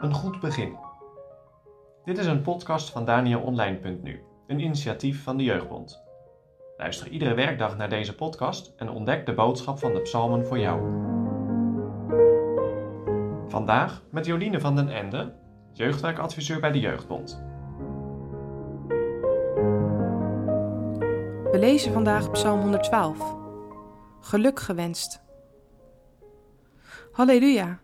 Een goed begin. Dit is een podcast van DanielOnline.nu, een initiatief van de Jeugdbond. Luister iedere werkdag naar deze podcast en ontdek de boodschap van de psalmen voor jou. Vandaag met Joline van den Ende, jeugdwerkadviseur bij de Jeugdbond. We lezen vandaag Psalm 112. Geluk gewenst. Halleluja!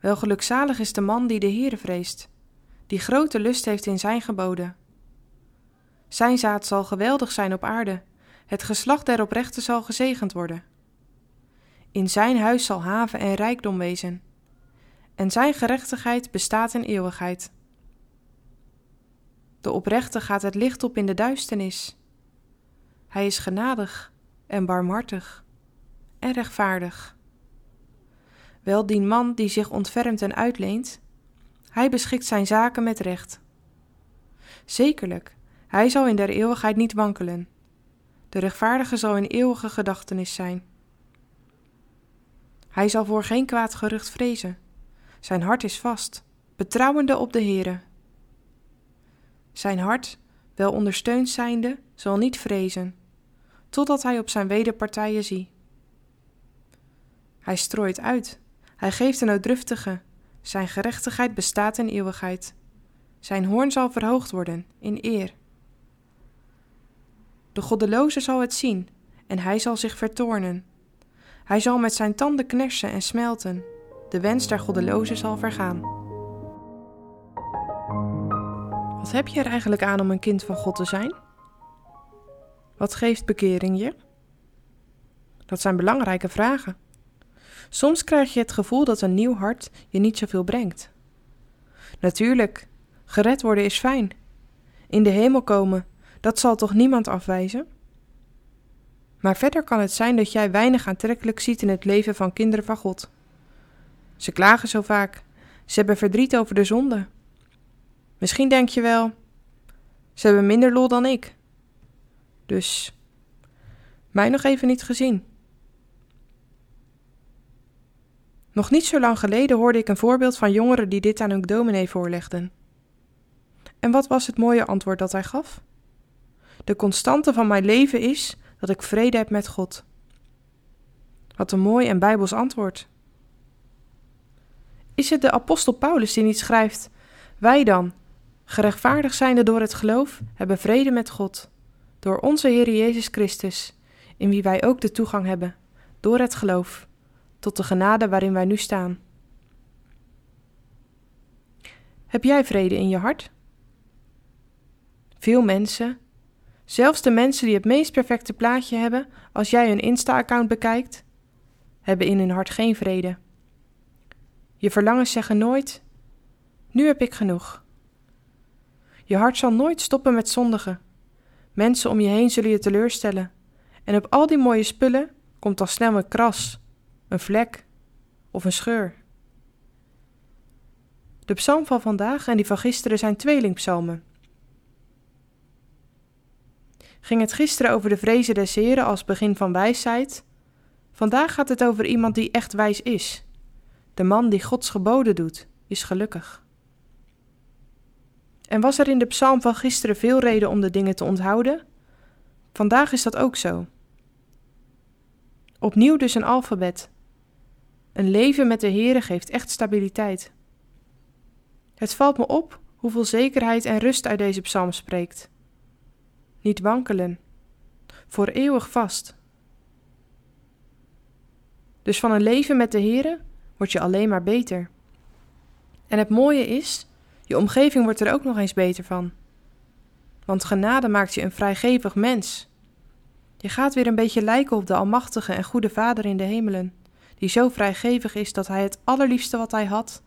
Wel gelukzalig is de man die de Heere vreest, die grote lust heeft in zijn geboden. Zijn zaad zal geweldig zijn op aarde, het geslacht der oprechten zal gezegend worden. In zijn huis zal haven en rijkdom wezen, en zijn gerechtigheid bestaat in eeuwigheid. De oprechte gaat het licht op in de duisternis. Hij is genadig en barmhartig en rechtvaardig. Wel dien man die zich ontfermt en uitleent, hij beschikt zijn zaken met recht. Zekerlijk, hij zal in der eeuwigheid niet wankelen. De rechtvaardige zal in eeuwige gedachtenis zijn. Hij zal voor geen kwaad gerucht vrezen. Zijn hart is vast, betrouwende op de Heere. Zijn hart, wel ondersteund zijnde, zal niet vrezen, totdat hij op zijn wederpartijen zie. Hij strooit uit, hij geeft een noodruftige, zijn gerechtigheid bestaat in eeuwigheid. Zijn hoorn zal verhoogd worden in eer. De goddeloze zal het zien en hij zal zich vertoornen. Hij zal met zijn tanden knersen en smelten. De wens der goddeloze zal vergaan. Wat heb je er eigenlijk aan om een kind van God te zijn? Wat geeft bekering je? Dat zijn belangrijke vragen. Soms krijg je het gevoel dat een nieuw hart je niet zoveel brengt. Natuurlijk, gered worden is fijn. In de hemel komen, dat zal toch niemand afwijzen? Maar verder kan het zijn dat jij weinig aantrekkelijk ziet in het leven van kinderen van God. Ze klagen zo vaak, ze hebben verdriet over de zonde. Misschien denk je wel, ze hebben minder lol dan ik. Dus, mij nog even niet gezien. Nog niet zo lang geleden hoorde ik een voorbeeld van jongeren die dit aan hun dominee voorlegden. En wat was het mooie antwoord dat hij gaf? De constante van mijn leven is dat ik vrede heb met God. Wat een mooi en bijbels antwoord. Is het de apostel Paulus die niet schrijft: Wij dan, gerechtvaardigd zijnde door het geloof, hebben vrede met God, door onze Heer Jezus Christus, in wie wij ook de toegang hebben, door het geloof tot de genade waarin wij nu staan. Heb jij vrede in je hart? Veel mensen, zelfs de mensen die het meest perfecte plaatje hebben als jij hun Insta-account bekijkt, hebben in hun hart geen vrede. Je verlangens zeggen nooit: Nu heb ik genoeg. Je hart zal nooit stoppen met zondigen. Mensen om je heen zullen je teleurstellen. En op al die mooie spullen komt al snel een kras een vlek of een scheur. De psalm van vandaag en die van gisteren zijn tweelingpsalmen. Ging het gisteren over de vrezen des Heren als begin van wijsheid? Vandaag gaat het over iemand die echt wijs is. De man die Gods geboden doet, is gelukkig. En was er in de psalm van gisteren veel reden om de dingen te onthouden? Vandaag is dat ook zo. Opnieuw dus een alfabet, een leven met de Heere geeft echt stabiliteit. Het valt me op hoeveel zekerheid en rust uit deze psalm spreekt. Niet wankelen, voor eeuwig vast. Dus van een leven met de Heere word je alleen maar beter. En het mooie is, je omgeving wordt er ook nog eens beter van. Want genade maakt je een vrijgevig mens. Je gaat weer een beetje lijken op de Almachtige en Goede Vader in de hemelen die zo vrijgevig is dat hij het allerliefste wat hij had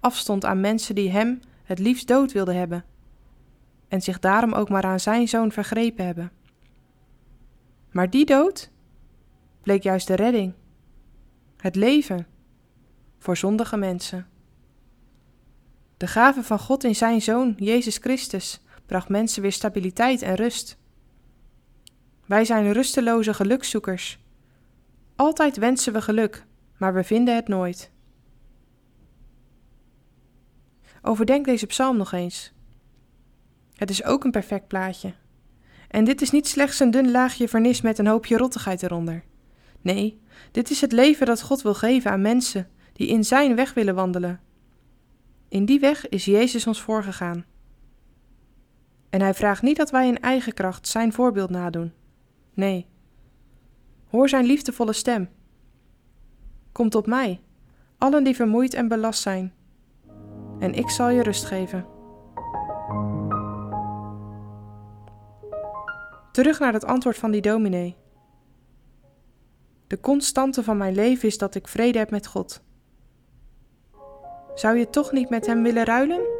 afstond aan mensen die hem het liefst dood wilden hebben, en zich daarom ook maar aan zijn zoon vergrepen hebben. Maar die dood bleek juist de redding, het leven voor zondige mensen. De gave van God in zijn zoon, Jezus Christus, bracht mensen weer stabiliteit en rust. Wij zijn rusteloze gelukzoekers. Altijd wensen we geluk, maar we vinden het nooit. Overdenk deze psalm nog eens. Het is ook een perfect plaatje. En dit is niet slechts een dun laagje vernis met een hoopje rottigheid eronder. Nee, dit is het leven dat God wil geven aan mensen die in Zijn weg willen wandelen. In die weg is Jezus ons voorgegaan. En Hij vraagt niet dat wij in eigen kracht Zijn voorbeeld nadoen. Nee. Hoor Zijn liefdevolle stem. Kom tot mij, allen die vermoeid en belast zijn, en ik zal je rust geven. Terug naar het antwoord van die dominee. De constante van mijn leven is dat ik vrede heb met God. Zou je toch niet met hem willen ruilen?